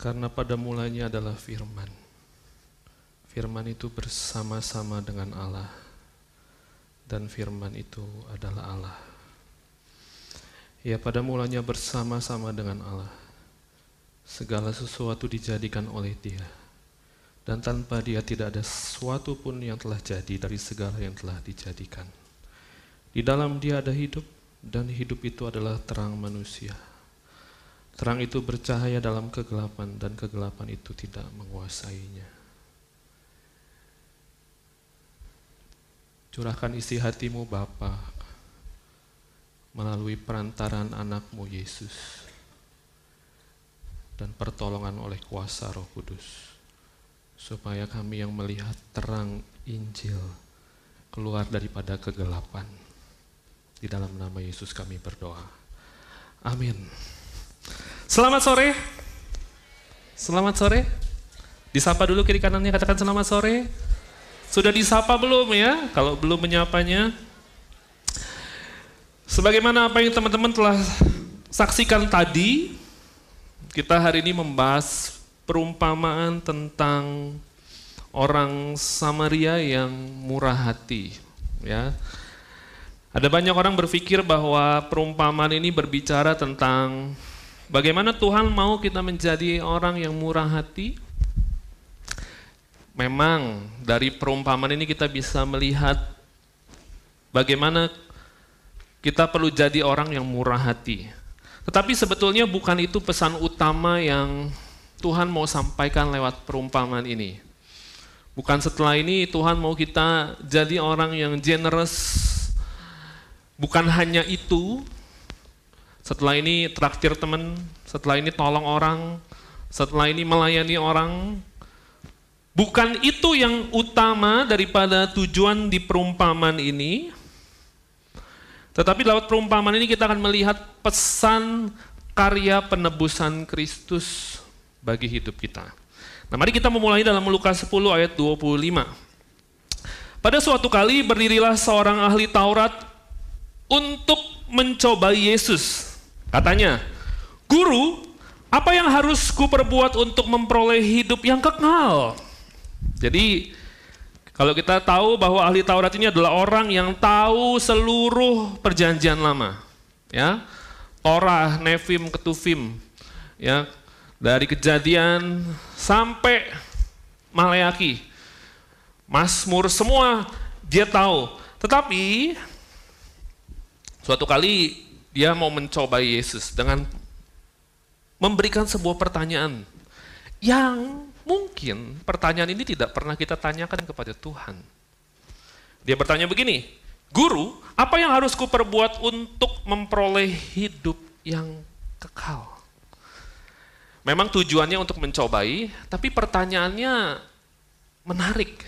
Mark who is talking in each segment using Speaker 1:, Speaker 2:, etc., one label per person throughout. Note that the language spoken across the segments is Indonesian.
Speaker 1: Karena pada mulanya adalah firman. Firman itu bersama-sama dengan Allah. Dan firman itu adalah Allah. Ya pada mulanya bersama-sama dengan Allah. Segala sesuatu dijadikan oleh dia. Dan tanpa dia tidak ada sesuatu pun yang telah jadi dari segala yang telah dijadikan. Di dalam dia ada hidup, dan hidup itu adalah terang manusia. Terang itu bercahaya dalam kegelapan dan kegelapan itu tidak menguasainya. Curahkan isi hatimu Bapa melalui perantaran anakmu Yesus dan pertolongan oleh kuasa roh kudus supaya kami yang melihat terang Injil keluar daripada kegelapan. Di dalam nama Yesus kami berdoa. Amin. Selamat sore. Selamat sore. Disapa dulu kiri kanannya, katakan selamat sore. Sudah disapa belum ya? Kalau belum menyapanya. Sebagaimana apa yang teman-teman telah saksikan tadi, kita hari ini membahas perumpamaan tentang orang Samaria yang murah hati, ya. Ada banyak orang berpikir bahwa perumpamaan ini berbicara tentang bagaimana Tuhan mau kita menjadi orang yang murah hati. Memang dari perumpamaan ini kita bisa melihat bagaimana kita perlu jadi orang yang murah hati. Tetapi sebetulnya bukan itu pesan utama yang Tuhan mau sampaikan lewat perumpamaan ini. Bukan setelah ini Tuhan mau kita jadi orang yang generous, Bukan hanya itu, setelah ini traktir teman, setelah ini tolong orang, setelah ini melayani orang, bukan itu yang utama daripada tujuan di perumpamaan ini, tetapi lewat perumpamaan ini kita akan melihat pesan karya penebusan Kristus bagi hidup kita. Nah mari kita memulai dalam Lukas 10 ayat 25. Pada suatu kali berdirilah seorang ahli Taurat untuk mencobai Yesus. Katanya, Guru, apa yang harus ku perbuat untuk memperoleh hidup yang kekal? Jadi, kalau kita tahu bahwa ahli Taurat ini adalah orang yang tahu seluruh perjanjian lama. Ya, Torah, Nefim, Ketufim, ya, dari kejadian sampai Maleaki, Mazmur semua dia tahu. Tetapi Suatu kali dia mau mencobai Yesus dengan memberikan sebuah pertanyaan yang mungkin pertanyaan ini tidak pernah kita tanyakan kepada Tuhan. Dia bertanya begini, Guru, apa yang harus kuperbuat untuk memperoleh hidup yang kekal? Memang tujuannya untuk mencobai, tapi pertanyaannya menarik.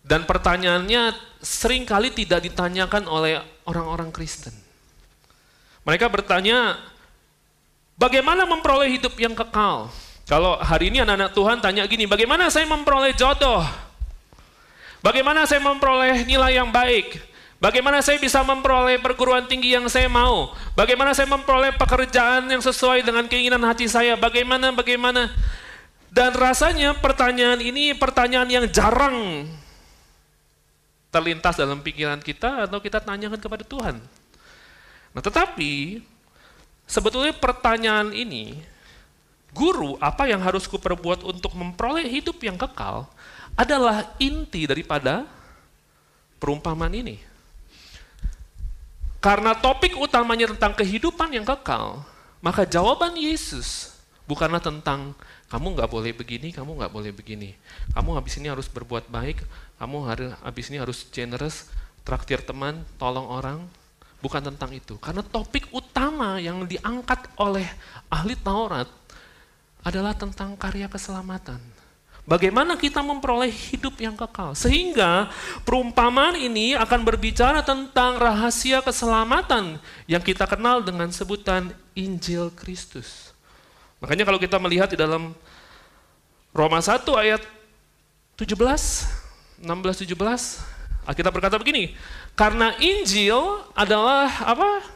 Speaker 1: Dan pertanyaannya sering kali tidak ditanyakan oleh orang-orang Kristen. Mereka bertanya, bagaimana memperoleh hidup yang kekal? Kalau hari ini anak-anak Tuhan tanya gini, bagaimana saya memperoleh jodoh? Bagaimana saya memperoleh nilai yang baik? Bagaimana saya bisa memperoleh perguruan tinggi yang saya mau? Bagaimana saya memperoleh pekerjaan yang sesuai dengan keinginan hati saya? Bagaimana, bagaimana? Dan rasanya pertanyaan ini pertanyaan yang jarang terlintas dalam pikiran kita atau kita tanyakan kepada Tuhan. Nah, tetapi sebetulnya pertanyaan ini, guru, apa yang harus kuperbuat untuk memperoleh hidup yang kekal adalah inti daripada perumpamaan ini. Karena topik utamanya tentang kehidupan yang kekal, maka jawaban Yesus bukanlah tentang kamu nggak boleh begini, kamu nggak boleh begini. Kamu habis ini harus berbuat baik, kamu habis ini harus generous, traktir teman, tolong orang. Bukan tentang itu. Karena topik utama yang diangkat oleh ahli Taurat adalah tentang karya keselamatan. Bagaimana kita memperoleh hidup yang kekal. Sehingga perumpamaan ini akan berbicara tentang rahasia keselamatan yang kita kenal dengan sebutan Injil Kristus. Makanya kalau kita melihat di dalam Roma 1 ayat 17, 16, 17, Alkitab berkata begini, karena Injil adalah apa?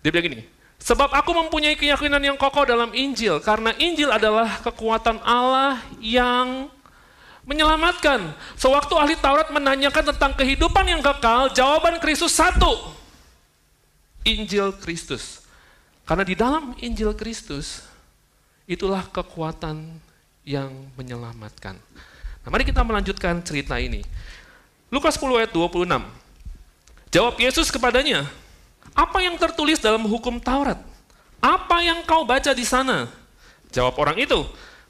Speaker 1: Dia bilang gini, Sebab aku mempunyai keyakinan yang kokoh dalam Injil, karena Injil adalah kekuatan Allah yang menyelamatkan. Sewaktu ahli Taurat menanyakan tentang kehidupan yang kekal, jawaban Kristus satu. Injil Kristus. Karena di dalam Injil Kristus, itulah kekuatan yang menyelamatkan. Nah, mari kita melanjutkan cerita ini. Lukas 10 ayat 26. Jawab Yesus kepadanya, apa yang tertulis dalam hukum Taurat? Apa yang kau baca di sana? Jawab orang itu,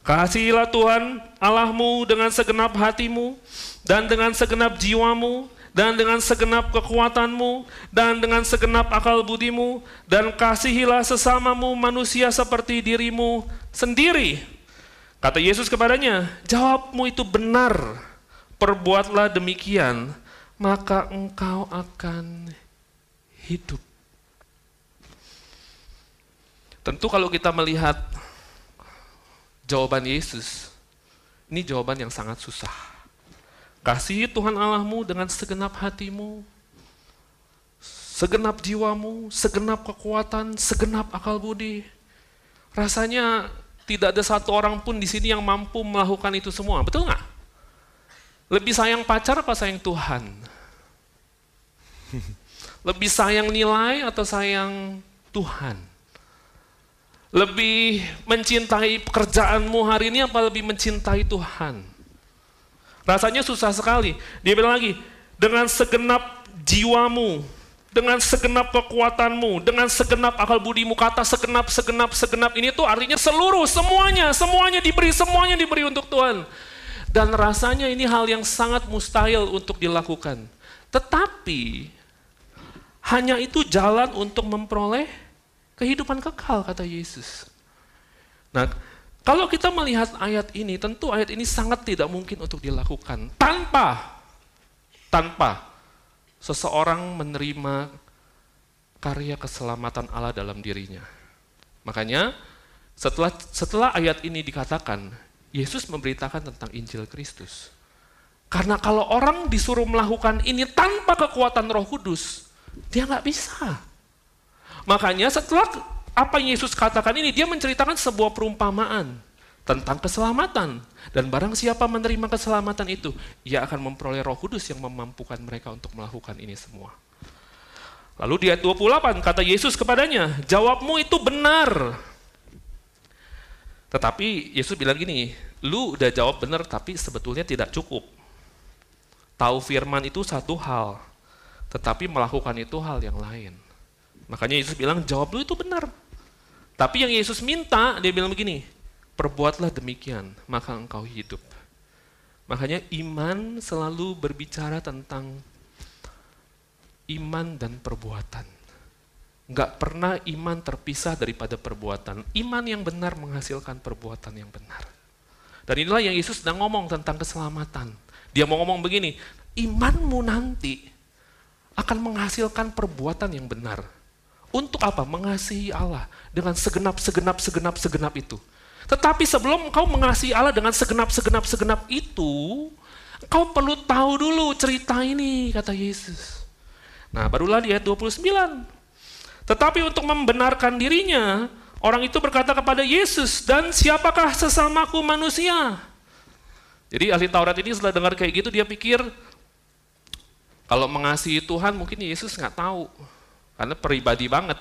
Speaker 1: Kasihilah Tuhan Allahmu dengan segenap hatimu, dan dengan segenap jiwamu, dan dengan segenap kekuatanmu, dan dengan segenap akal budimu, dan kasihilah sesamamu manusia seperti dirimu sendiri. Kata Yesus kepadanya, jawabmu itu benar, perbuatlah demikian, maka engkau akan hidup. Tentu kalau kita melihat jawaban Yesus, ini jawaban yang sangat susah. Kasihi Tuhan Allahmu dengan segenap hatimu, segenap jiwamu, segenap kekuatan, segenap akal budi. Rasanya tidak ada satu orang pun di sini yang mampu melakukan itu semua, betul nggak? Lebih sayang pacar apa sayang Tuhan? Lebih sayang nilai atau sayang Tuhan? Lebih mencintai pekerjaanmu hari ini apa lebih mencintai Tuhan? Rasanya susah sekali. Dia bilang lagi, dengan segenap jiwamu, dengan segenap kekuatanmu, dengan segenap akal budimu, kata segenap, segenap, segenap ini tuh artinya seluruh, semuanya, semuanya diberi, semuanya diberi untuk Tuhan. Dan rasanya ini hal yang sangat mustahil untuk dilakukan. Tetapi, hanya itu jalan untuk memperoleh kehidupan kekal kata Yesus. Nah, kalau kita melihat ayat ini, tentu ayat ini sangat tidak mungkin untuk dilakukan tanpa tanpa seseorang menerima karya keselamatan Allah dalam dirinya. Makanya setelah setelah ayat ini dikatakan, Yesus memberitakan tentang Injil Kristus. Karena kalau orang disuruh melakukan ini tanpa kekuatan Roh Kudus, dia nggak bisa. Makanya setelah apa yang Yesus katakan ini, dia menceritakan sebuah perumpamaan tentang keselamatan. Dan barang siapa menerima keselamatan itu, ia akan memperoleh roh kudus yang memampukan mereka untuk melakukan ini semua. Lalu di ayat 28 kata Yesus kepadanya, jawabmu itu benar. Tetapi Yesus bilang gini, lu udah jawab benar tapi sebetulnya tidak cukup. Tahu firman itu satu hal, tetapi melakukan itu hal yang lain. Makanya Yesus bilang, jawab lu itu benar. Tapi yang Yesus minta, dia bilang begini, perbuatlah demikian, maka engkau hidup. Makanya iman selalu berbicara tentang iman dan perbuatan. Enggak pernah iman terpisah daripada perbuatan. Iman yang benar menghasilkan perbuatan yang benar. Dan inilah yang Yesus sedang ngomong tentang keselamatan. Dia mau ngomong begini, imanmu nanti akan menghasilkan perbuatan yang benar. Untuk apa? Mengasihi Allah dengan segenap, segenap, segenap, segenap itu. Tetapi sebelum kau mengasihi Allah dengan segenap, segenap, segenap itu, kau perlu tahu dulu cerita ini, kata Yesus. Nah, barulah di ayat 29. Tetapi untuk membenarkan dirinya, orang itu berkata kepada Yesus, dan siapakah sesamaku manusia? Jadi ahli Taurat ini setelah dengar kayak gitu, dia pikir, kalau mengasihi Tuhan mungkin Yesus nggak tahu. Karena pribadi banget.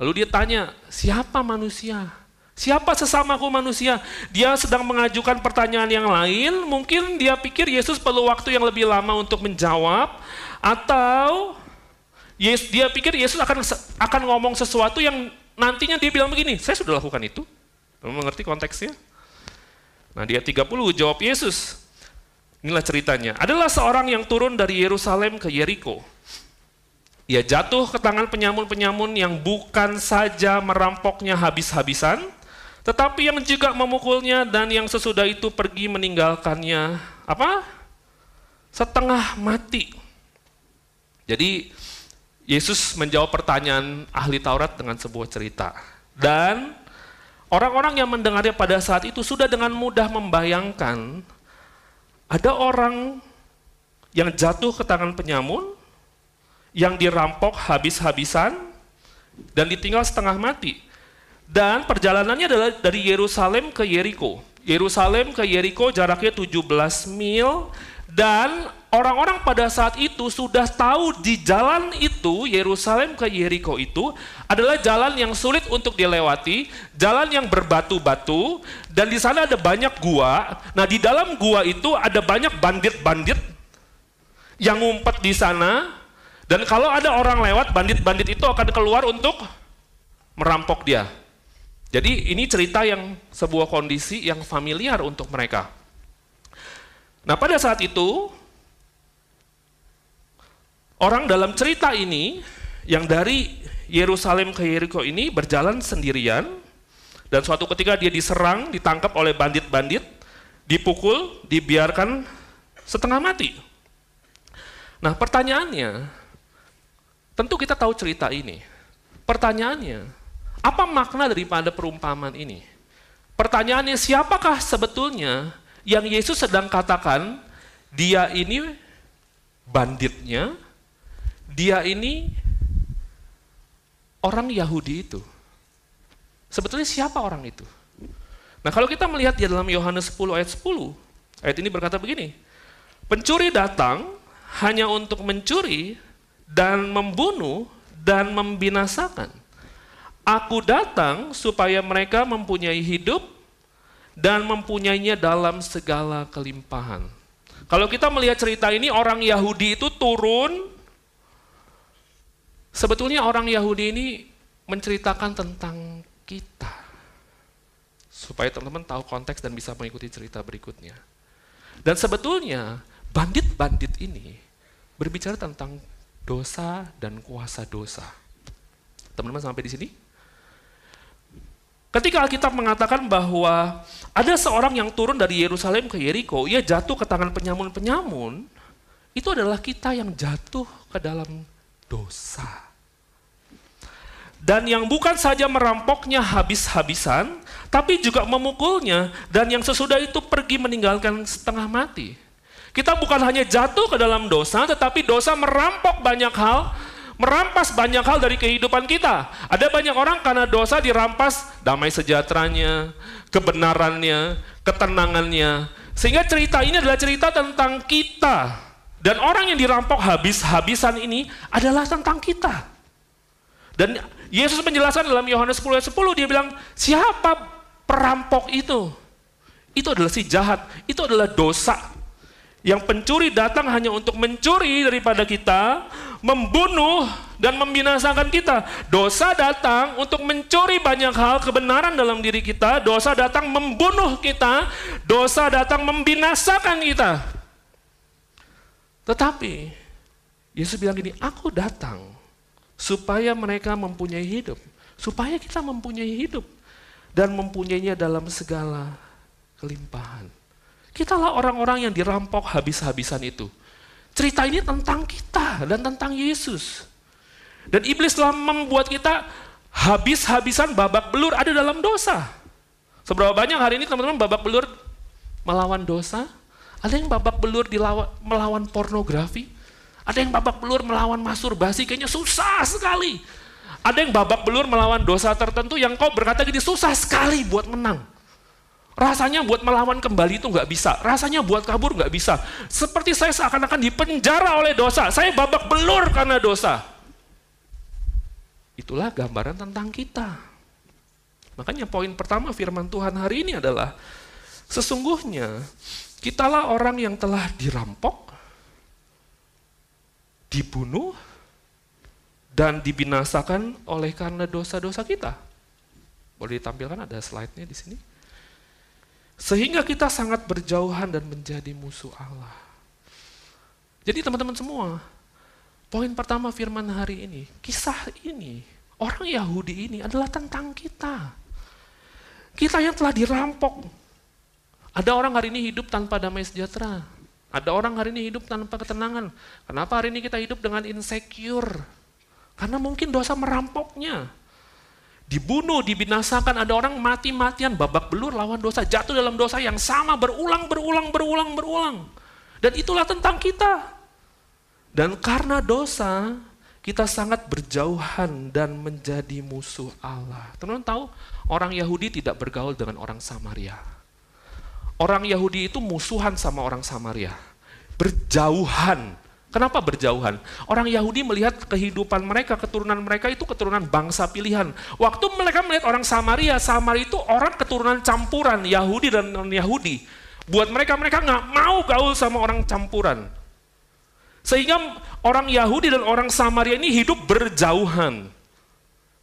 Speaker 1: Lalu dia tanya, siapa manusia? Siapa sesamaku manusia? Dia sedang mengajukan pertanyaan yang lain, mungkin dia pikir Yesus perlu waktu yang lebih lama untuk menjawab, atau yes, dia pikir Yesus akan akan ngomong sesuatu yang nantinya dia bilang begini, saya sudah lakukan itu. Kamu mengerti konteksnya? Nah dia 30 jawab Yesus, inilah ceritanya. Adalah seorang yang turun dari Yerusalem ke Yeriko ia jatuh ke tangan penyamun-penyamun yang bukan saja merampoknya habis-habisan, tetapi yang juga memukulnya dan yang sesudah itu pergi meninggalkannya apa? Setengah mati. Jadi Yesus menjawab pertanyaan ahli Taurat dengan sebuah cerita. Dan orang-orang yang mendengarnya pada saat itu sudah dengan mudah membayangkan ada orang yang jatuh ke tangan penyamun, yang dirampok habis-habisan, dan ditinggal setengah mati. Dan perjalanannya adalah dari Yerusalem ke Yeriko. Yerusalem ke Yeriko jaraknya 17 mil dan orang-orang pada saat itu sudah tahu di jalan itu Yerusalem ke Yeriko itu adalah jalan yang sulit untuk dilewati, jalan yang berbatu-batu dan di sana ada banyak gua. Nah, di dalam gua itu ada banyak bandit-bandit yang ngumpet di sana dan kalau ada orang lewat bandit-bandit itu akan keluar untuk merampok dia. Jadi ini cerita yang sebuah kondisi yang familiar untuk mereka. Nah pada saat itu, orang dalam cerita ini yang dari Yerusalem ke Yeriko ini berjalan sendirian, dan suatu ketika dia diserang, ditangkap oleh bandit-bandit, dipukul, dibiarkan setengah mati. Nah pertanyaannya, tentu kita tahu cerita ini. Pertanyaannya, apa makna daripada perumpamaan ini? Pertanyaannya, siapakah sebetulnya yang Yesus sedang katakan dia ini banditnya, dia ini orang Yahudi itu? Sebetulnya siapa orang itu? Nah kalau kita melihat di dalam Yohanes 10 ayat 10, ayat ini berkata begini, pencuri datang hanya untuk mencuri dan membunuh dan membinasakan. Aku datang supaya mereka mempunyai hidup dan mempunyainya dalam segala kelimpahan. Kalau kita melihat cerita ini, orang Yahudi itu turun. Sebetulnya orang Yahudi ini menceritakan tentang kita. Supaya teman-teman tahu konteks dan bisa mengikuti cerita berikutnya. Dan sebetulnya bandit-bandit ini berbicara tentang dosa dan kuasa dosa. Teman-teman sampai di sini? Ketika Alkitab mengatakan bahwa ada seorang yang turun dari Yerusalem ke Yeriko, ia jatuh ke tangan penyamun-penyamun, itu adalah kita yang jatuh ke dalam dosa. Dan yang bukan saja merampoknya habis-habisan, tapi juga memukulnya, dan yang sesudah itu pergi meninggalkan setengah mati. Kita bukan hanya jatuh ke dalam dosa, tetapi dosa merampok banyak hal, merampas banyak hal dari kehidupan kita. Ada banyak orang karena dosa dirampas damai sejahteranya, kebenarannya, ketenangannya. Sehingga cerita ini adalah cerita tentang kita. Dan orang yang dirampok habis-habisan ini adalah tentang kita. Dan Yesus menjelaskan dalam Yohanes 10 ayat 10, dia bilang, siapa perampok itu? Itu adalah si jahat, itu adalah dosa. Yang pencuri datang hanya untuk mencuri daripada kita, membunuh dan membinasakan kita. Dosa datang untuk mencuri banyak hal kebenaran dalam diri kita, dosa datang membunuh kita, dosa datang membinasakan kita. Tetapi Yesus bilang gini, aku datang supaya mereka mempunyai hidup, supaya kita mempunyai hidup dan mempunyainya dalam segala kelimpahan. Kitalah orang-orang yang dirampok habis-habisan itu. Cerita ini tentang kita dan tentang Yesus. Dan iblis telah membuat kita habis-habisan babak belur ada dalam dosa. Seberapa banyak hari ini teman-teman babak belur melawan dosa? Ada yang babak belur dilawan, melawan pornografi? Ada yang babak belur melawan masturbasi? Kayaknya susah sekali. Ada yang babak belur melawan dosa tertentu yang kau berkata gini, susah sekali buat menang. Rasanya buat melawan kembali itu nggak bisa. Rasanya buat kabur nggak bisa. Seperti saya seakan-akan dipenjara oleh dosa. Saya babak belur karena dosa. Itulah gambaran tentang kita. Makanya poin pertama firman Tuhan hari ini adalah sesungguhnya kitalah orang yang telah dirampok, dibunuh, dan dibinasakan oleh karena dosa-dosa kita. Boleh ditampilkan ada slide-nya di sini. Sehingga kita sangat berjauhan dan menjadi musuh Allah. Jadi teman-teman semua, poin pertama firman hari ini, kisah ini, orang Yahudi ini adalah tentang kita. Kita yang telah dirampok. Ada orang hari ini hidup tanpa damai sejahtera. Ada orang hari ini hidup tanpa ketenangan. Kenapa hari ini kita hidup dengan insecure? Karena mungkin dosa merampoknya dibunuh, dibinasakan, ada orang mati-matian, babak belur lawan dosa, jatuh dalam dosa yang sama berulang, berulang, berulang, berulang. Dan itulah tentang kita. Dan karena dosa, kita sangat berjauhan dan menjadi musuh Allah. Teman-teman tahu, orang Yahudi tidak bergaul dengan orang Samaria. Orang Yahudi itu musuhan sama orang Samaria. Berjauhan. Kenapa berjauhan? Orang Yahudi melihat kehidupan mereka, keturunan mereka itu keturunan bangsa pilihan. Waktu mereka melihat orang Samaria, Samaria itu orang keturunan campuran Yahudi dan non-Yahudi. Buat mereka, mereka nggak mau gaul sama orang campuran. Sehingga orang Yahudi dan orang Samaria ini hidup berjauhan.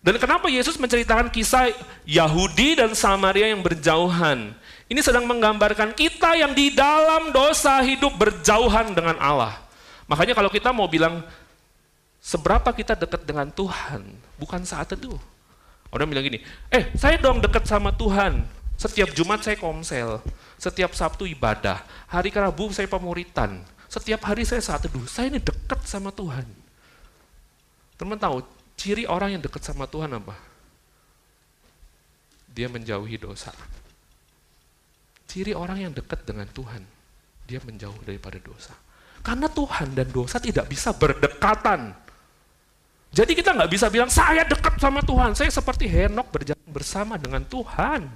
Speaker 1: Dan kenapa Yesus menceritakan kisah Yahudi dan Samaria yang berjauhan? Ini sedang menggambarkan kita yang di dalam dosa hidup berjauhan dengan Allah. Makanya kalau kita mau bilang seberapa kita dekat dengan Tuhan, bukan saat itu. Orang bilang gini, eh saya dong dekat sama Tuhan. Setiap Jumat saya komsel, setiap Sabtu ibadah, hari Rabu saya pemuritan, setiap hari saya saat teduh. Saya ini dekat sama Tuhan. Teman tahu, ciri orang yang dekat sama Tuhan apa? Dia menjauhi dosa. Ciri orang yang dekat dengan Tuhan, dia menjauh daripada dosa. Karena Tuhan dan dosa tidak bisa berdekatan. Jadi kita nggak bisa bilang, saya dekat sama Tuhan. Saya seperti Henok berjalan bersama dengan Tuhan.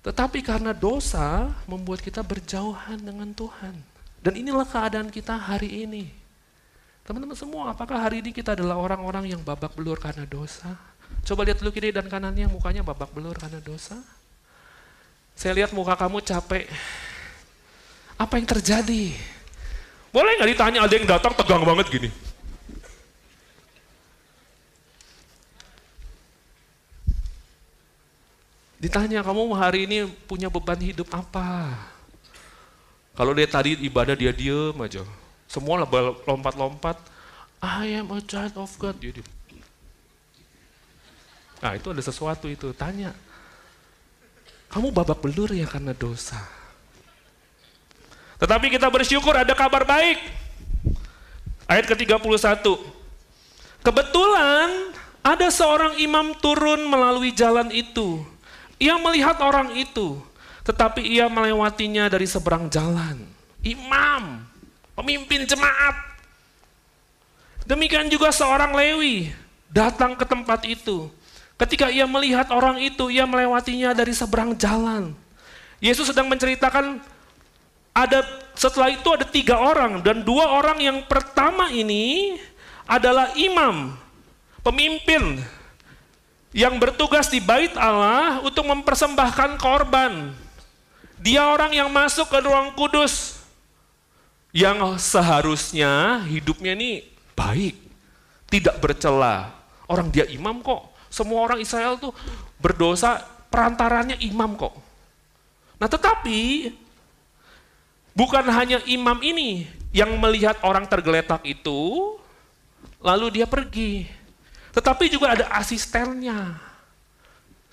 Speaker 1: Tetapi karena dosa membuat kita berjauhan dengan Tuhan. Dan inilah keadaan kita hari ini. Teman-teman semua, apakah hari ini kita adalah orang-orang yang babak belur karena dosa? Coba lihat dulu kiri dan kanannya, mukanya babak belur karena dosa. Saya lihat muka kamu capek, apa yang terjadi? Boleh nggak ditanya ada yang datang tegang banget gini? Ditanya kamu hari ini punya beban hidup apa? Kalau dia tadi ibadah dia diem aja. Semua lompat-lompat. I am a child of God. Dia. Nah itu ada sesuatu itu. Tanya. Kamu babak belur ya karena dosa. Tetapi kita bersyukur ada kabar baik. Ayat ke-31. Kebetulan ada seorang imam turun melalui jalan itu. Ia melihat orang itu, tetapi ia melewatinya dari seberang jalan. Imam, pemimpin jemaat. Demikian juga seorang Lewi datang ke tempat itu. Ketika ia melihat orang itu, ia melewatinya dari seberang jalan. Yesus sedang menceritakan ada setelah itu ada tiga orang dan dua orang yang pertama ini adalah imam, pemimpin yang bertugas di bait Allah untuk mempersembahkan korban. Dia orang yang masuk ke ruang kudus yang seharusnya hidupnya ini baik, tidak bercela. Orang dia imam kok. Semua orang Israel tuh berdosa perantaranya imam kok. Nah tetapi Bukan hanya imam ini yang melihat orang tergeletak itu, lalu dia pergi. Tetapi juga ada asistennya.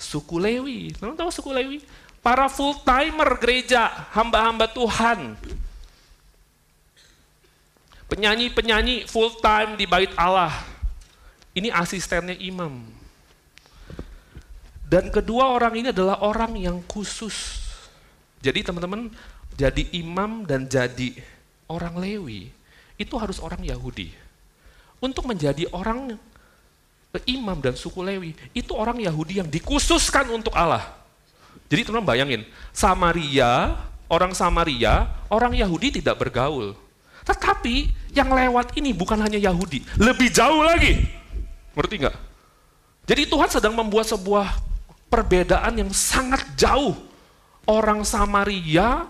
Speaker 1: Suku Lewi. Kamu tahu suku Lewi? Para full timer gereja, hamba-hamba Tuhan. Penyanyi-penyanyi full time di bait Allah. Ini asistennya imam. Dan kedua orang ini adalah orang yang khusus. Jadi teman-teman, jadi imam dan jadi orang Lewi, itu harus orang Yahudi. Untuk menjadi orang imam dan suku Lewi, itu orang Yahudi yang dikhususkan untuk Allah. Jadi teman bayangin, Samaria, orang Samaria, orang Yahudi tidak bergaul. Tetapi yang lewat ini bukan hanya Yahudi, lebih jauh lagi. Ngerti nggak? Jadi Tuhan sedang membuat sebuah perbedaan yang sangat jauh. Orang Samaria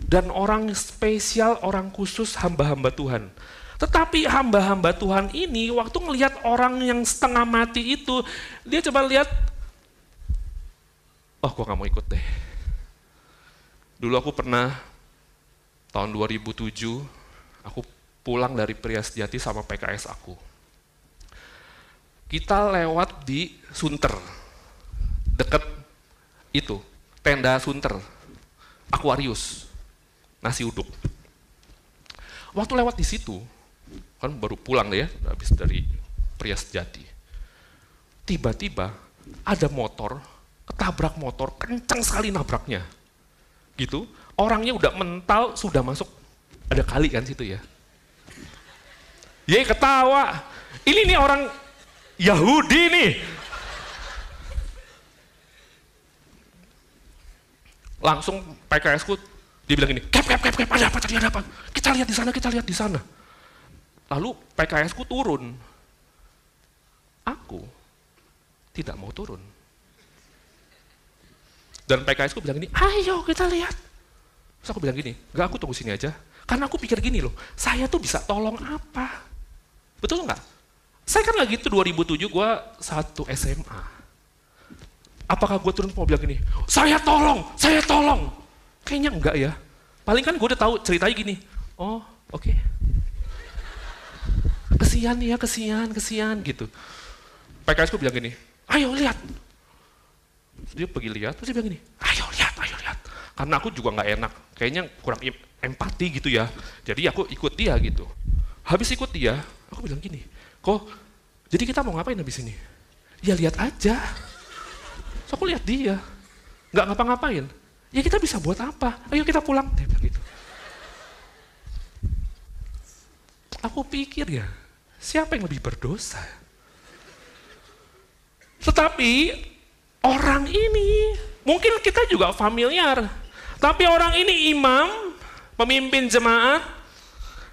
Speaker 1: dan orang spesial, orang khusus hamba-hamba Tuhan. Tetapi hamba-hamba Tuhan ini waktu melihat orang yang setengah mati itu, dia coba lihat, oh kok gak mau ikut deh. Dulu aku pernah, tahun 2007, aku pulang dari Prias Jati sama PKS aku. Kita lewat di Sunter, deket itu, tenda Sunter, Aquarius nasi uduk. Waktu lewat di situ, kan baru pulang ya, habis dari Prias Jati. Tiba-tiba ada motor, ketabrak motor, kencang sekali nabraknya. Gitu, orangnya udah mental, sudah masuk, ada kali kan situ ya. Ye ketawa. Ini nih orang Yahudi nih. Langsung PKS ku dia bilang gini, kep, kep, kep, kep, ada apa tadi, ada apa? Kita lihat di sana, kita lihat di sana. Lalu PKS ku turun. Aku tidak mau turun. Dan PKS ku bilang gini, ayo kita lihat. Terus aku bilang gini, gak aku tunggu sini aja. Karena aku pikir gini loh, saya tuh bisa tolong apa? Betul nggak? Saya kan lagi itu 2007 gue satu SMA. Apakah gue turun mau bilang gini, saya tolong, saya tolong. Kayaknya enggak ya. Paling kan gue udah tahu ceritanya gini, oh oke. Okay. Kesian ya, kesian, kesian gitu. PKS gue bilang gini, ayo lihat. Dia pergi lihat, terus dia bilang gini, ayo lihat, ayo lihat. Karena aku juga nggak enak, kayaknya kurang empati gitu ya. Jadi aku ikut dia gitu. Habis ikut dia, aku bilang gini, kok jadi kita mau ngapain habis ini? Ya lihat aja. So aku lihat dia, nggak ngapa-ngapain. Ya kita bisa buat apa? Ayo kita pulang. Dia bilang gitu. Aku pikir ya, siapa yang lebih berdosa? Tetapi orang ini, mungkin kita juga familiar. Tapi orang ini imam, pemimpin jemaat,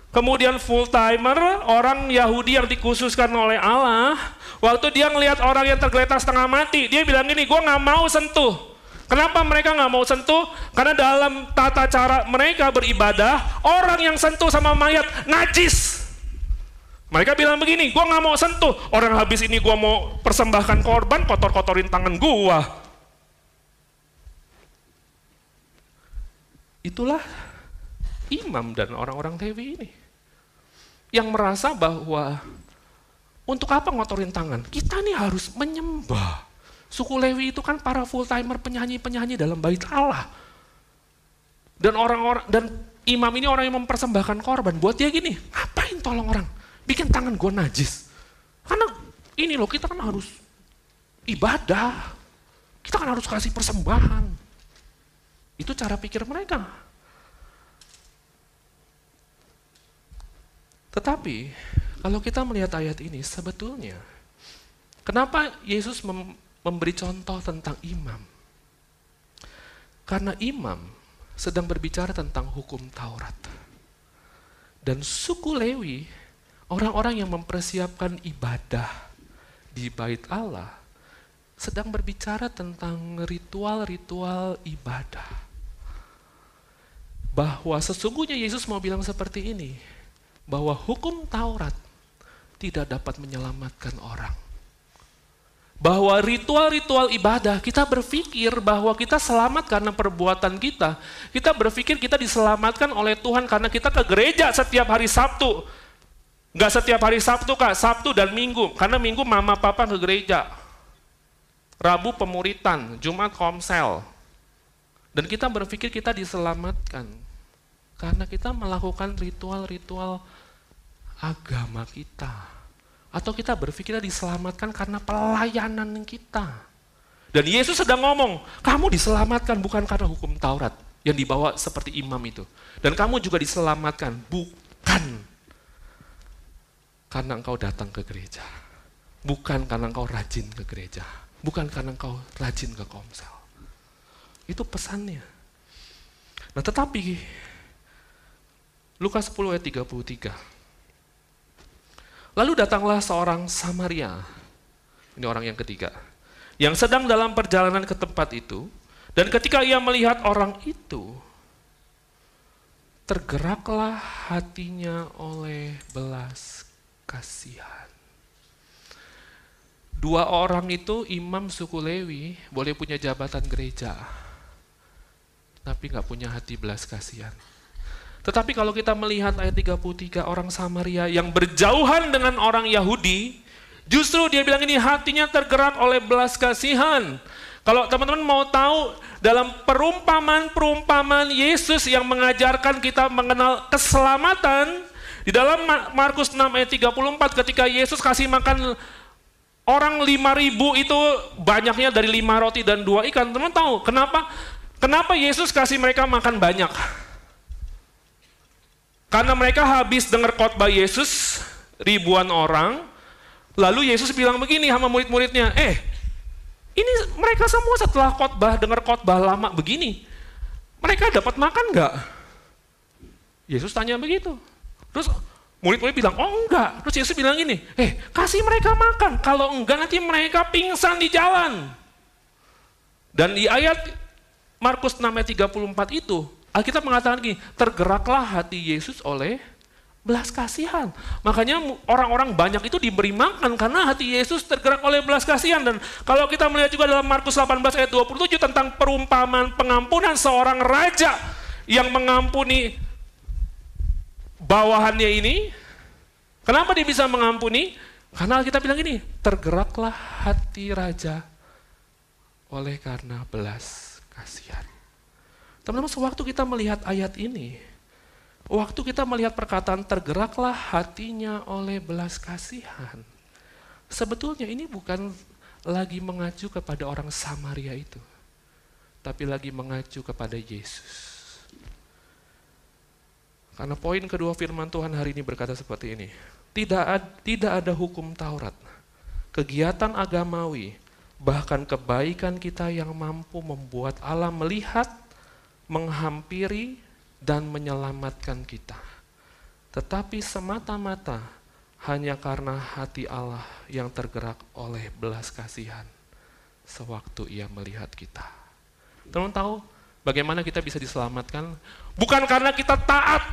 Speaker 1: kemudian full timer, orang Yahudi yang dikhususkan oleh Allah. Waktu dia ngelihat orang yang tergeletak setengah mati, dia bilang gini, gue nggak mau sentuh. Kenapa mereka nggak mau sentuh? Karena dalam tata cara mereka beribadah, orang yang sentuh sama mayat najis. Mereka bilang begini, gue nggak mau sentuh. Orang habis ini gue mau persembahkan korban, kotor-kotorin tangan gue. Itulah imam dan orang-orang Lewi ini. Yang merasa bahwa untuk apa ngotorin tangan? Kita nih harus menyembah. Suku Lewi itu kan para full timer penyanyi-penyanyi dalam bait Allah. Dan orang-orang dan imam ini orang yang mempersembahkan korban. Buat dia gini, ngapain tolong orang? Bikin tangan gue najis. Karena ini loh kita kan harus ibadah. Kita kan harus kasih persembahan. Itu cara pikir mereka. Tetapi kalau kita melihat ayat ini sebetulnya kenapa Yesus mem memberi contoh tentang imam? Karena imam sedang berbicara tentang hukum Taurat. Dan suku Lewi, orang-orang yang mempersiapkan ibadah di bait Allah, sedang berbicara tentang ritual-ritual ibadah. Bahwa sesungguhnya Yesus mau bilang seperti ini, bahwa hukum Taurat tidak dapat menyelamatkan orang bahwa ritual-ritual ibadah kita berpikir bahwa kita selamat karena perbuatan kita. Kita berpikir kita diselamatkan oleh Tuhan karena kita ke gereja setiap hari Sabtu. Enggak setiap hari Sabtu kak, Sabtu dan Minggu. Karena Minggu mama papa ke gereja. Rabu pemuritan, Jumat komsel. Dan kita berpikir kita diselamatkan. Karena kita melakukan ritual-ritual agama kita atau kita berpikir kita diselamatkan karena pelayanan kita. Dan Yesus sedang ngomong, kamu diselamatkan bukan karena hukum Taurat yang dibawa seperti imam itu. Dan kamu juga diselamatkan bukan karena engkau datang ke gereja. Bukan karena engkau rajin ke gereja. Bukan karena engkau rajin ke komsel. Itu pesannya. Nah tetapi, Lukas 10 ayat 33. Lalu datanglah seorang Samaria, ini orang yang ketiga, yang sedang dalam perjalanan ke tempat itu, dan ketika ia melihat orang itu, tergeraklah hatinya oleh belas kasihan. Dua orang itu imam suku Lewi boleh punya jabatan gereja, tapi nggak punya hati belas kasihan. Tetapi kalau kita melihat ayat 33 orang Samaria yang berjauhan dengan orang Yahudi, justru dia bilang ini hatinya tergerak oleh belas kasihan. Kalau teman-teman mau tahu dalam perumpamaan-perumpamaan Yesus yang mengajarkan kita mengenal keselamatan, di dalam Markus 6 ayat 34 ketika Yesus kasih makan orang 5000 itu banyaknya dari lima roti dan dua ikan. Teman tahu kenapa? Kenapa Yesus kasih mereka makan banyak? Karena mereka habis dengar khotbah Yesus, ribuan orang, lalu Yesus bilang begini sama murid-muridnya, eh ini mereka semua setelah khotbah, dengar khotbah lama begini, mereka dapat makan nggak? Yesus tanya begitu. Terus murid-murid bilang, oh enggak. Terus Yesus bilang gini, eh kasih mereka makan. Kalau enggak nanti mereka pingsan di jalan. Dan di ayat Markus 6 ayat 34 itu, Alkitab mengatakan gini, tergeraklah hati Yesus oleh belas kasihan. Makanya orang-orang banyak itu diberi makan karena hati Yesus tergerak oleh belas kasihan. Dan kalau kita melihat juga dalam Markus 18 ayat 27 tentang perumpamaan pengampunan seorang raja yang mengampuni bawahannya ini. Kenapa dia bisa mengampuni? Karena kita bilang ini, tergeraklah hati raja oleh karena belas. Teman-teman, sewaktu kita melihat ayat ini, Waktu kita melihat perkataan tergeraklah hatinya oleh belas kasihan. Sebetulnya ini bukan lagi mengacu kepada orang Samaria itu. Tapi lagi mengacu kepada Yesus. Karena poin kedua firman Tuhan hari ini berkata seperti ini. Tidak, ad, tidak ada hukum Taurat, kegiatan agamawi, bahkan kebaikan kita yang mampu membuat Allah melihat, menghampiri, dan menyelamatkan kita. Tetapi semata-mata hanya karena hati Allah yang tergerak oleh belas kasihan sewaktu ia melihat kita. Teman tahu bagaimana kita bisa diselamatkan? Bukan karena kita taat,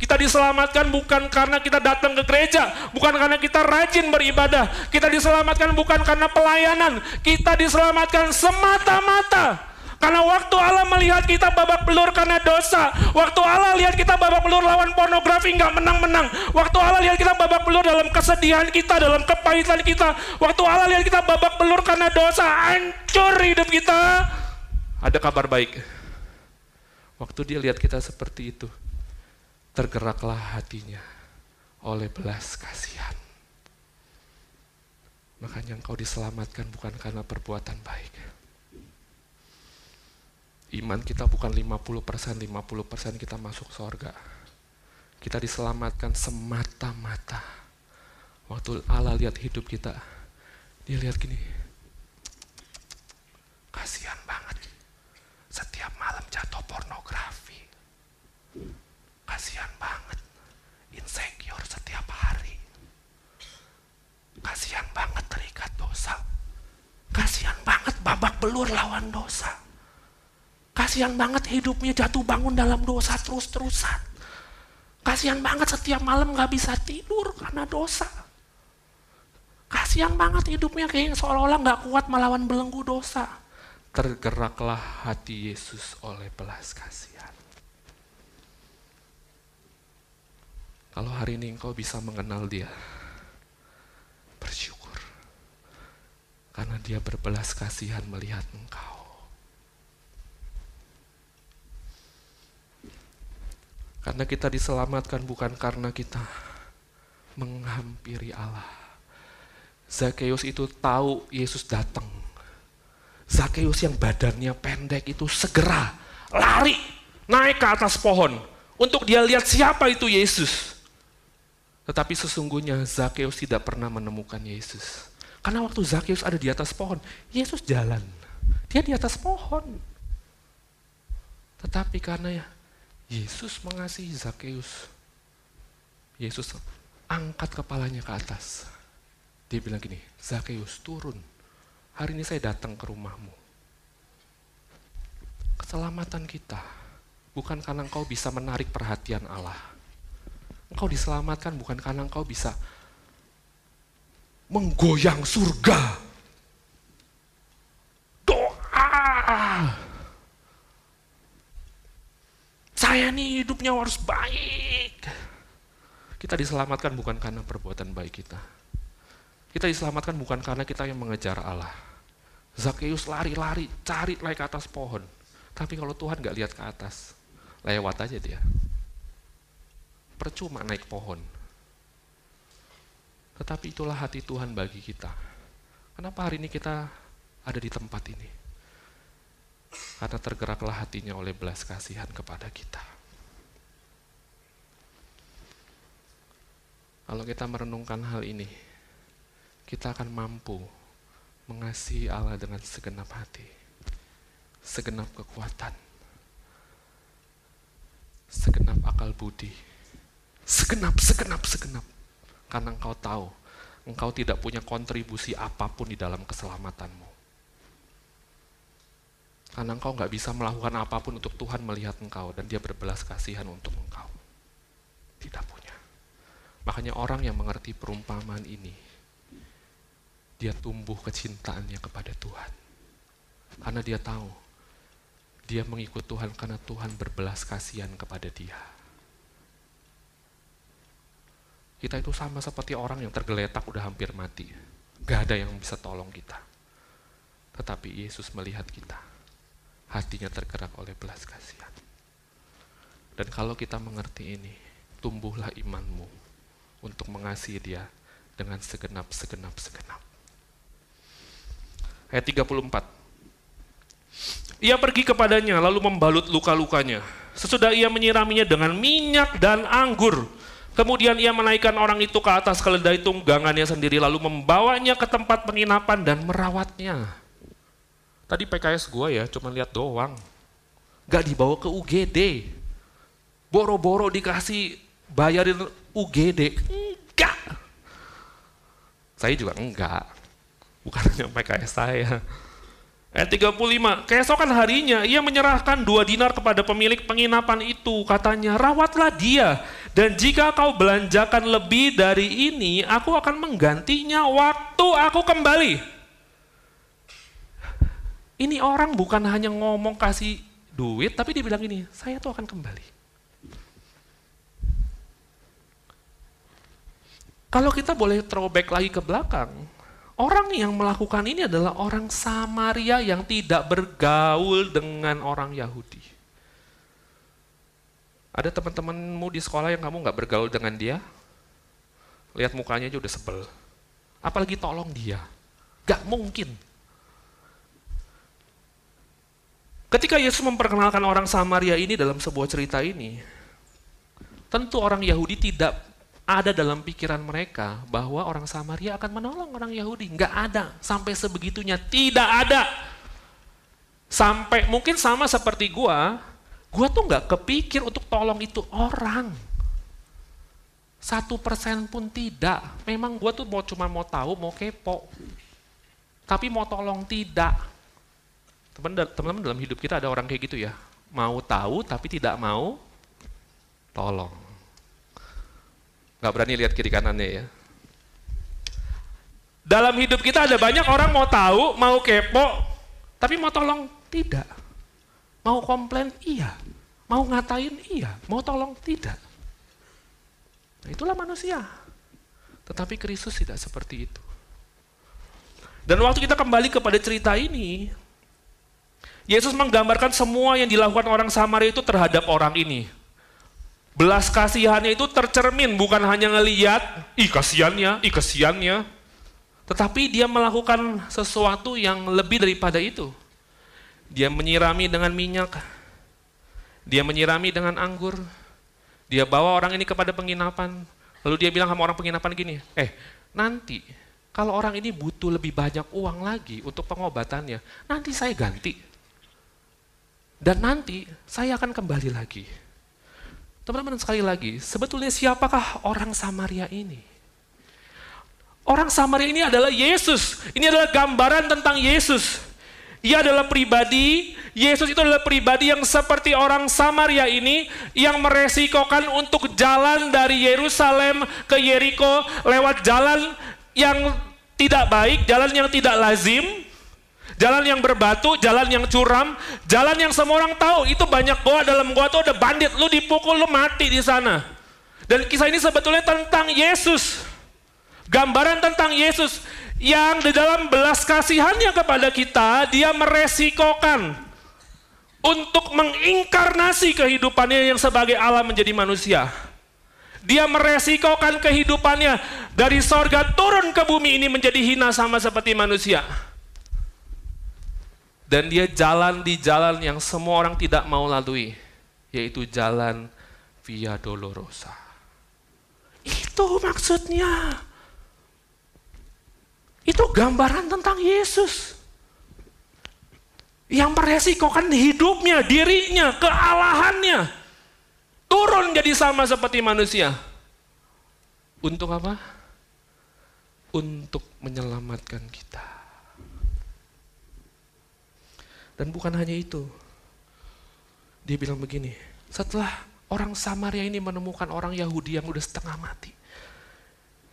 Speaker 1: kita diselamatkan bukan karena kita datang ke gereja, bukan karena kita rajin beribadah, kita diselamatkan bukan karena pelayanan, kita diselamatkan semata-mata karena waktu Allah melihat kita babak belur karena dosa, waktu Allah lihat kita babak belur lawan pornografi nggak menang-menang, waktu Allah lihat kita babak belur dalam kesedihan kita, dalam kepahitan kita, waktu Allah lihat kita babak belur karena dosa, hancur hidup kita, ada kabar baik. Waktu dia lihat kita seperti itu, tergeraklah hatinya oleh belas kasihan. Makanya engkau diselamatkan bukan karena perbuatan baik Iman kita bukan 50%, 50% kita masuk surga. Kita diselamatkan semata-mata. Waktu Allah lihat hidup kita, dia lihat gini, kasihan banget. Setiap malam jatuh pornografi. Kasihan banget. Insecure setiap hari. Kasihan banget terikat dosa. Kasihan banget babak belur lawan dosa Kasihan banget hidupnya jatuh bangun dalam dosa terus-terusan. Kasihan banget setiap malam gak bisa tidur karena dosa. Kasihan banget hidupnya kayak seolah-olah gak kuat melawan belenggu dosa. Tergeraklah hati Yesus oleh belas kasihan. Kalau hari ini engkau bisa mengenal dia, bersyukur. Karena dia berbelas kasihan melihat engkau. Karena kita diselamatkan bukan karena kita menghampiri Allah. Zakheus itu tahu Yesus datang. Zakheus yang badannya pendek itu segera lari naik ke atas pohon untuk dia lihat siapa itu Yesus. Tetapi sesungguhnya Zakheus tidak pernah menemukan Yesus. Karena waktu Zakheus ada di atas pohon, Yesus jalan. Dia di atas pohon. Tetapi karena Yesus mengasihi Zakheus. Yesus angkat kepalanya ke atas. Dia bilang gini, Zakheus turun. Hari ini saya datang ke rumahmu. Keselamatan kita bukan karena engkau bisa menarik perhatian Allah. Engkau diselamatkan bukan karena engkau bisa menggoyang surga. Doa saya nih hidupnya harus baik. Kita diselamatkan bukan karena perbuatan baik kita. Kita diselamatkan bukan karena kita yang mengejar Allah. Zakheus lari-lari, cari naik ke atas pohon. Tapi kalau Tuhan gak lihat ke atas, lewat aja dia. Percuma naik pohon. Tetapi itulah hati Tuhan bagi kita. Kenapa hari ini kita ada di tempat ini? Karena tergeraklah hatinya oleh belas kasihan kepada kita. Kalau kita merenungkan hal ini, kita akan mampu mengasihi Allah dengan segenap hati, segenap kekuatan, segenap akal budi, segenap, segenap, segenap. Karena engkau tahu, engkau tidak punya kontribusi apa pun di dalam keselamatanmu. Karena engkau nggak bisa melakukan apa pun untuk Tuhan melihat engkau dan dia berbelas kasihan untuk engkau. Tidak punya. Makanya orang yang mengerti perumpamaan ini, dia tumbuh kecintaannya kepada Tuhan. Karena dia tahu, dia mengikut Tuhan karena Tuhan berbelas kasihan kepada dia. Kita itu sama seperti orang yang tergeletak udah hampir mati. Gak ada yang bisa tolong kita. Tetapi Yesus melihat kita hatinya tergerak oleh belas kasihan. Dan kalau kita mengerti ini, tumbuhlah imanmu untuk mengasihi dia dengan segenap, segenap, segenap. Ayat 34. Ia pergi kepadanya lalu membalut luka-lukanya. Sesudah ia menyiraminya dengan minyak dan anggur. Kemudian ia menaikkan orang itu ke atas keledai tunggangannya sendiri lalu membawanya ke tempat penginapan dan merawatnya. Tadi PKS gue ya cuma lihat doang. Gak dibawa ke UGD. Boro-boro dikasih bayarin UGD. Enggak. Saya juga enggak. Bukan hanya PKS saya. Ayat 35, keesokan harinya ia menyerahkan dua dinar kepada pemilik penginapan itu. Katanya, rawatlah dia. Dan jika kau belanjakan lebih dari ini, aku akan menggantinya waktu aku kembali. Ini orang bukan hanya ngomong kasih duit, tapi dia bilang ini, saya tuh akan kembali. Kalau kita boleh throwback lagi ke belakang, orang yang melakukan ini adalah orang Samaria yang tidak bergaul dengan orang Yahudi. Ada teman-temanmu di sekolah yang kamu nggak bergaul dengan dia? Lihat mukanya aja udah sebel. Apalagi tolong dia. Gak mungkin. Ketika Yesus memperkenalkan orang Samaria ini dalam sebuah cerita ini, tentu orang Yahudi tidak ada dalam pikiran mereka bahwa orang Samaria akan menolong orang Yahudi. Nggak ada, sampai sebegitunya. Tidak ada. Sampai mungkin sama seperti gua, gua tuh nggak kepikir untuk tolong itu orang. Satu persen pun tidak. Memang gua tuh mau cuma mau tahu, mau kepo. Tapi mau tolong tidak Teman-teman dalam hidup kita ada orang kayak gitu ya, mau tahu tapi tidak mau tolong. Gak berani lihat kiri kanannya ya. Dalam hidup kita ada banyak orang mau tahu, mau kepo, tapi mau tolong tidak. Mau komplain iya, mau ngatain iya, mau tolong tidak. Nah, itulah manusia. Tetapi Kristus tidak seperti itu. Dan waktu kita kembali kepada cerita ini, Yesus menggambarkan semua yang dilakukan orang Samaria itu terhadap orang ini. Belas kasihannya itu tercermin bukan hanya ngeliat, ih kasihannya, ih kasihannya. Tetapi dia melakukan sesuatu yang lebih daripada itu. Dia menyirami dengan minyak, dia menyirami dengan anggur, dia bawa orang ini kepada penginapan, lalu dia bilang sama orang penginapan gini, eh nanti kalau orang ini butuh lebih banyak uang lagi untuk pengobatannya, nanti saya ganti. Dan nanti saya akan kembali lagi. Teman-teman sekali lagi, sebetulnya siapakah orang Samaria ini? Orang Samaria ini adalah Yesus. Ini adalah gambaran tentang Yesus. Ia adalah pribadi, Yesus itu adalah pribadi yang seperti orang Samaria ini yang meresikokan untuk jalan dari Yerusalem ke Yeriko lewat jalan yang tidak baik, jalan yang tidak lazim, Jalan yang berbatu, jalan yang curam, jalan yang semua orang tahu. Itu banyak goa dalam goa itu ada bandit. Lu dipukul, lu mati di sana. Dan kisah ini sebetulnya tentang Yesus. Gambaran tentang Yesus yang di dalam belas kasihannya kepada kita, dia meresikokan untuk menginkarnasi kehidupannya yang sebagai Allah menjadi manusia. Dia meresikokan kehidupannya dari sorga turun ke bumi ini menjadi hina sama seperti manusia. Dan dia jalan di jalan yang semua orang tidak mau lalui, yaitu jalan Via Dolorosa. Itu maksudnya. Itu gambaran tentang Yesus. Yang meresikokan hidupnya, dirinya, kealahannya. Turun jadi sama seperti manusia. Untuk apa? Untuk menyelamatkan kita. Dan bukan hanya itu. Dia bilang begini, setelah orang Samaria ini menemukan orang Yahudi yang udah setengah mati.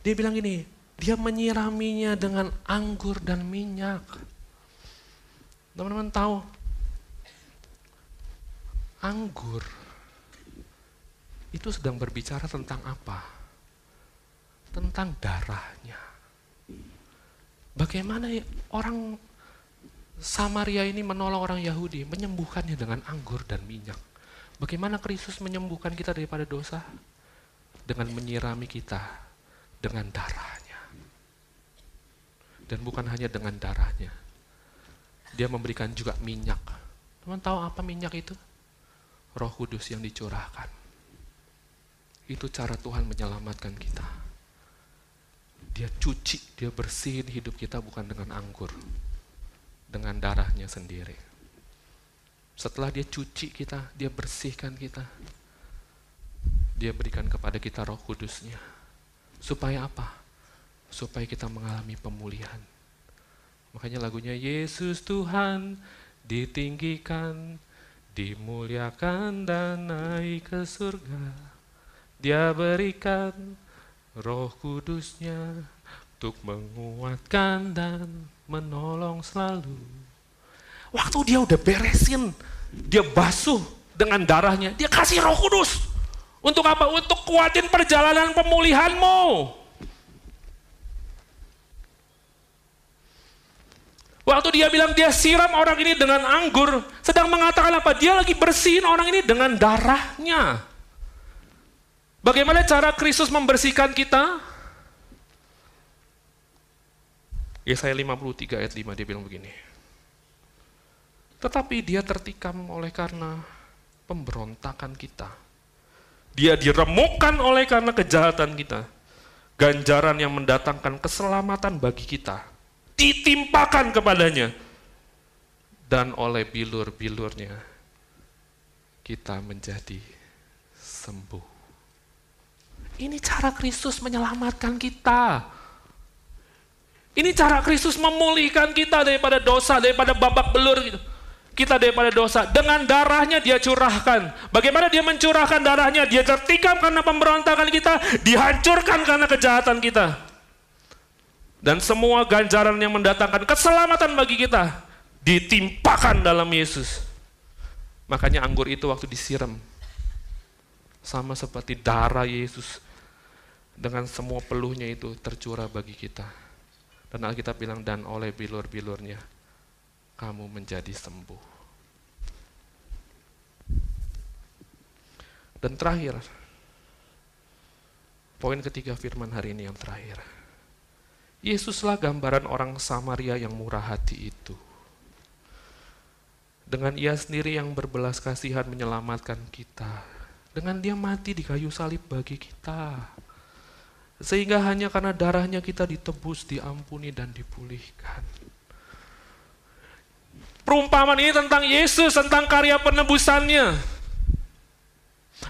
Speaker 1: Dia bilang gini, dia menyiraminya dengan anggur dan minyak. Teman-teman tahu, anggur itu sedang berbicara tentang apa? Tentang darahnya. Bagaimana orang Samaria ini menolong orang Yahudi, menyembuhkannya dengan anggur dan minyak. Bagaimana Kristus menyembuhkan kita daripada dosa? Dengan menyirami kita dengan darahnya. Dan bukan hanya dengan darahnya. Dia memberikan juga minyak. Teman tahu apa minyak itu? Roh Kudus yang dicurahkan. Itu cara Tuhan menyelamatkan kita. Dia cuci, dia bersihin hidup kita bukan dengan anggur, dengan darahnya sendiri. Setelah dia cuci kita, dia bersihkan kita. Dia berikan kepada kita roh kudusnya. Supaya apa? Supaya kita mengalami pemulihan. Makanya lagunya Yesus Tuhan ditinggikan, dimuliakan dan naik ke surga. Dia berikan roh kudusnya untuk menguatkan dan menolong selalu. Waktu dia udah beresin, dia basuh dengan darahnya, dia kasih roh kudus. Untuk apa? Untuk kuatin perjalanan pemulihanmu. Waktu dia bilang dia siram orang ini dengan anggur, sedang mengatakan apa? Dia lagi bersihin orang ini dengan darahnya. Bagaimana cara Kristus membersihkan kita? Yesaya 53 ayat 5 dia bilang begini. Tetapi dia tertikam oleh karena pemberontakan kita. Dia diremukkan oleh karena kejahatan kita. Ganjaran yang mendatangkan keselamatan bagi kita. Ditimpakan kepadanya. Dan oleh bilur-bilurnya kita menjadi sembuh. Ini cara Kristus menyelamatkan kita. Ini cara Kristus memulihkan kita daripada dosa, daripada babak belur gitu. Kita daripada dosa. Dengan darahnya dia curahkan. Bagaimana dia mencurahkan darahnya? Dia tertikam karena pemberontakan kita, dihancurkan karena kejahatan kita. Dan semua ganjaran yang mendatangkan keselamatan bagi kita ditimpakan dalam Yesus. Makanya anggur itu waktu disiram sama seperti darah Yesus dengan semua peluhnya itu tercurah bagi kita. Dan Alkitab bilang, dan oleh bilur-bilurnya, kamu menjadi sembuh. Dan terakhir, poin ketiga firman hari ini yang terakhir. Yesuslah gambaran orang Samaria yang murah hati itu. Dengan ia sendiri yang berbelas kasihan menyelamatkan kita. Dengan dia mati di kayu salib bagi kita sehingga hanya karena darahnya kita ditebus, diampuni, dan dipulihkan. Perumpamaan ini tentang Yesus, tentang karya penebusannya.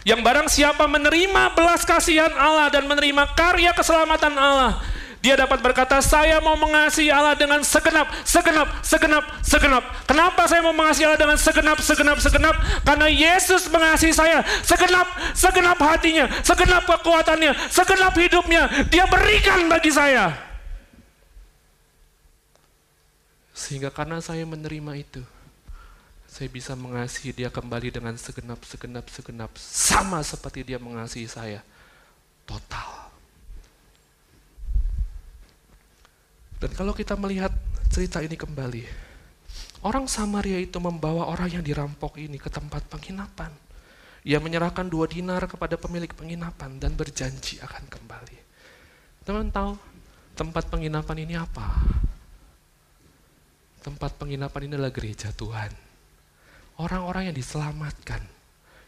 Speaker 1: Yang barang siapa menerima belas kasihan Allah dan menerima karya keselamatan Allah, dia dapat berkata, saya mau mengasihi Allah dengan segenap, segenap, segenap, segenap. Kenapa saya mau mengasihi Allah dengan segenap, segenap, segenap? Karena Yesus mengasihi saya segenap, segenap hatinya, segenap kekuatannya, segenap hidupnya. Dia berikan bagi saya. Sehingga karena saya menerima itu, saya bisa mengasihi dia kembali dengan segenap, segenap, segenap. Sama seperti dia mengasihi saya. Total. Dan kalau kita melihat cerita ini kembali, orang Samaria itu membawa orang yang dirampok ini ke tempat penginapan. Ia menyerahkan dua dinar kepada pemilik penginapan dan berjanji akan kembali. Teman tahu tempat penginapan ini apa? Tempat penginapan ini adalah gereja Tuhan. Orang-orang yang diselamatkan,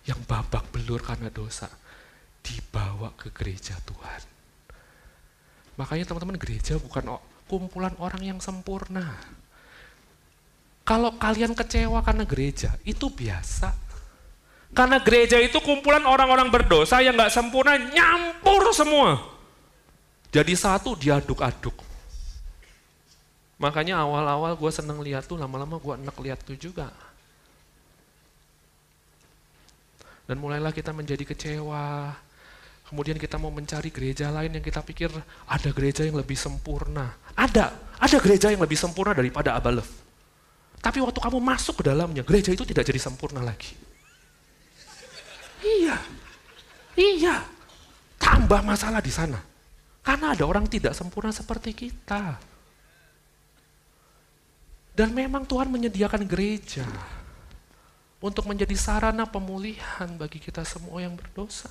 Speaker 1: yang babak belur karena dosa, dibawa ke gereja Tuhan. Makanya teman-teman gereja bukan kumpulan orang yang sempurna. Kalau kalian kecewa karena gereja, itu biasa. Karena gereja itu kumpulan orang-orang berdosa yang gak sempurna, nyampur semua. Jadi satu diaduk-aduk. Makanya awal-awal gue seneng lihat tuh, lama-lama gue enak lihat tuh juga. Dan mulailah kita menjadi kecewa. Kemudian kita mau mencari gereja lain yang kita pikir ada gereja yang lebih sempurna. Ada, ada gereja yang lebih sempurna daripada Abalef. Tapi waktu kamu masuk ke dalamnya, gereja itu tidak jadi sempurna lagi. Iya, iya. Tambah masalah di sana. Karena ada orang tidak sempurna seperti kita. Dan memang Tuhan menyediakan gereja untuk menjadi sarana pemulihan bagi kita semua yang berdosa.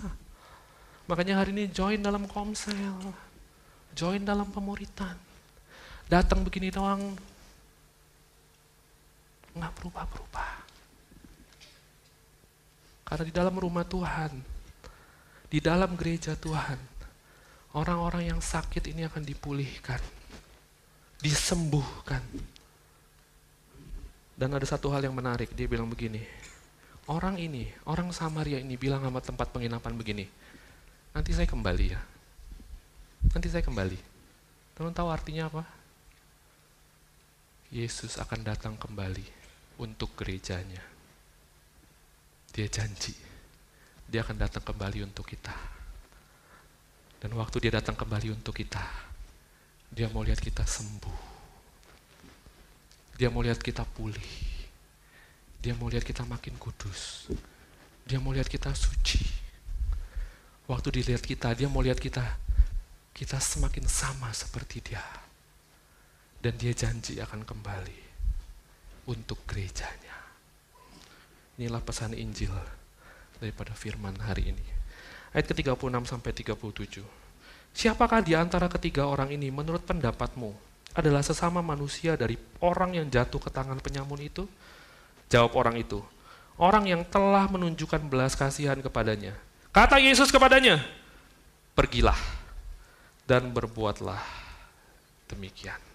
Speaker 1: Makanya hari ini join dalam komsel, join dalam pemuritan. Datang begini doang, nggak berubah-berubah. Karena di dalam rumah Tuhan, di dalam gereja Tuhan, orang-orang yang sakit ini akan dipulihkan, disembuhkan. Dan ada satu hal yang menarik, dia bilang begini, orang ini, orang Samaria ini bilang sama tempat penginapan begini, nanti saya kembali ya, nanti saya kembali. Teman tahu artinya apa? Yesus akan datang kembali untuk gerejanya. Dia janji, dia akan datang kembali untuk kita. Dan waktu dia datang kembali untuk kita, dia mau lihat kita sembuh. Dia mau lihat kita pulih. Dia mau lihat kita makin kudus. Dia mau lihat kita suci. Waktu dilihat kita, dia mau lihat kita, kita semakin sama seperti dia. Dan dia janji akan kembali untuk gerejanya. Inilah pesan Injil daripada firman hari ini. Ayat ke-36 sampai 37. Siapakah di antara ketiga orang ini menurut pendapatmu adalah sesama manusia dari orang yang jatuh ke tangan penyamun itu? Jawab orang itu, orang yang telah menunjukkan belas kasihan kepadanya. Kata Yesus kepadanya, pergilah dan berbuatlah demikian.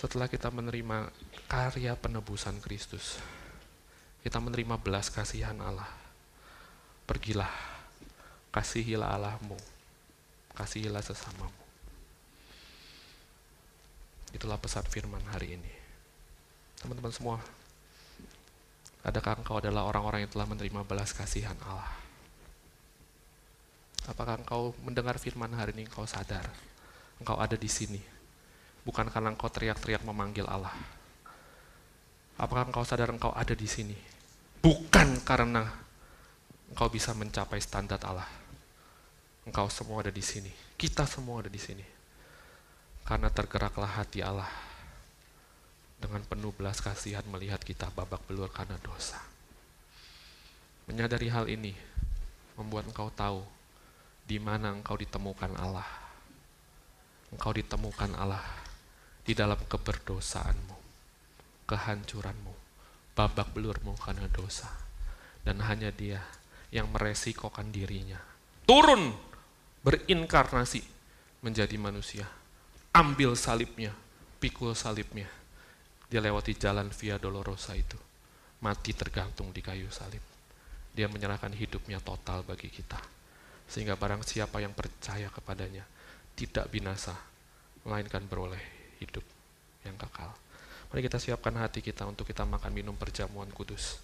Speaker 1: setelah kita menerima karya penebusan Kristus, kita menerima belas kasihan Allah. Pergilah, kasihilah Allahmu, kasihilah sesamamu. Itulah pesan firman hari ini. Teman-teman semua, adakah engkau adalah orang-orang yang telah menerima belas kasihan Allah? Apakah engkau mendengar firman hari ini, engkau sadar, engkau ada di sini, bukan karena engkau teriak-teriak memanggil Allah. Apakah engkau sadar engkau ada di sini? Bukan karena engkau bisa mencapai standar Allah. Engkau semua ada di sini. Kita semua ada di sini. Karena tergeraklah hati Allah dengan penuh belas kasihan melihat kita babak belur karena dosa. Menyadari hal ini membuat engkau tahu di mana engkau ditemukan Allah. Engkau ditemukan Allah di dalam keberdosaanmu, kehancuranmu, babak belurmu karena dosa. Dan hanya dia yang meresikokan dirinya. Turun, berinkarnasi menjadi manusia. Ambil salibnya, pikul salibnya. Dia lewati jalan Via Dolorosa itu. Mati tergantung di kayu salib. Dia menyerahkan hidupnya total bagi kita. Sehingga barang siapa yang percaya kepadanya tidak binasa, melainkan beroleh hidup yang kekal. Mari kita siapkan hati kita untuk kita makan minum perjamuan kudus.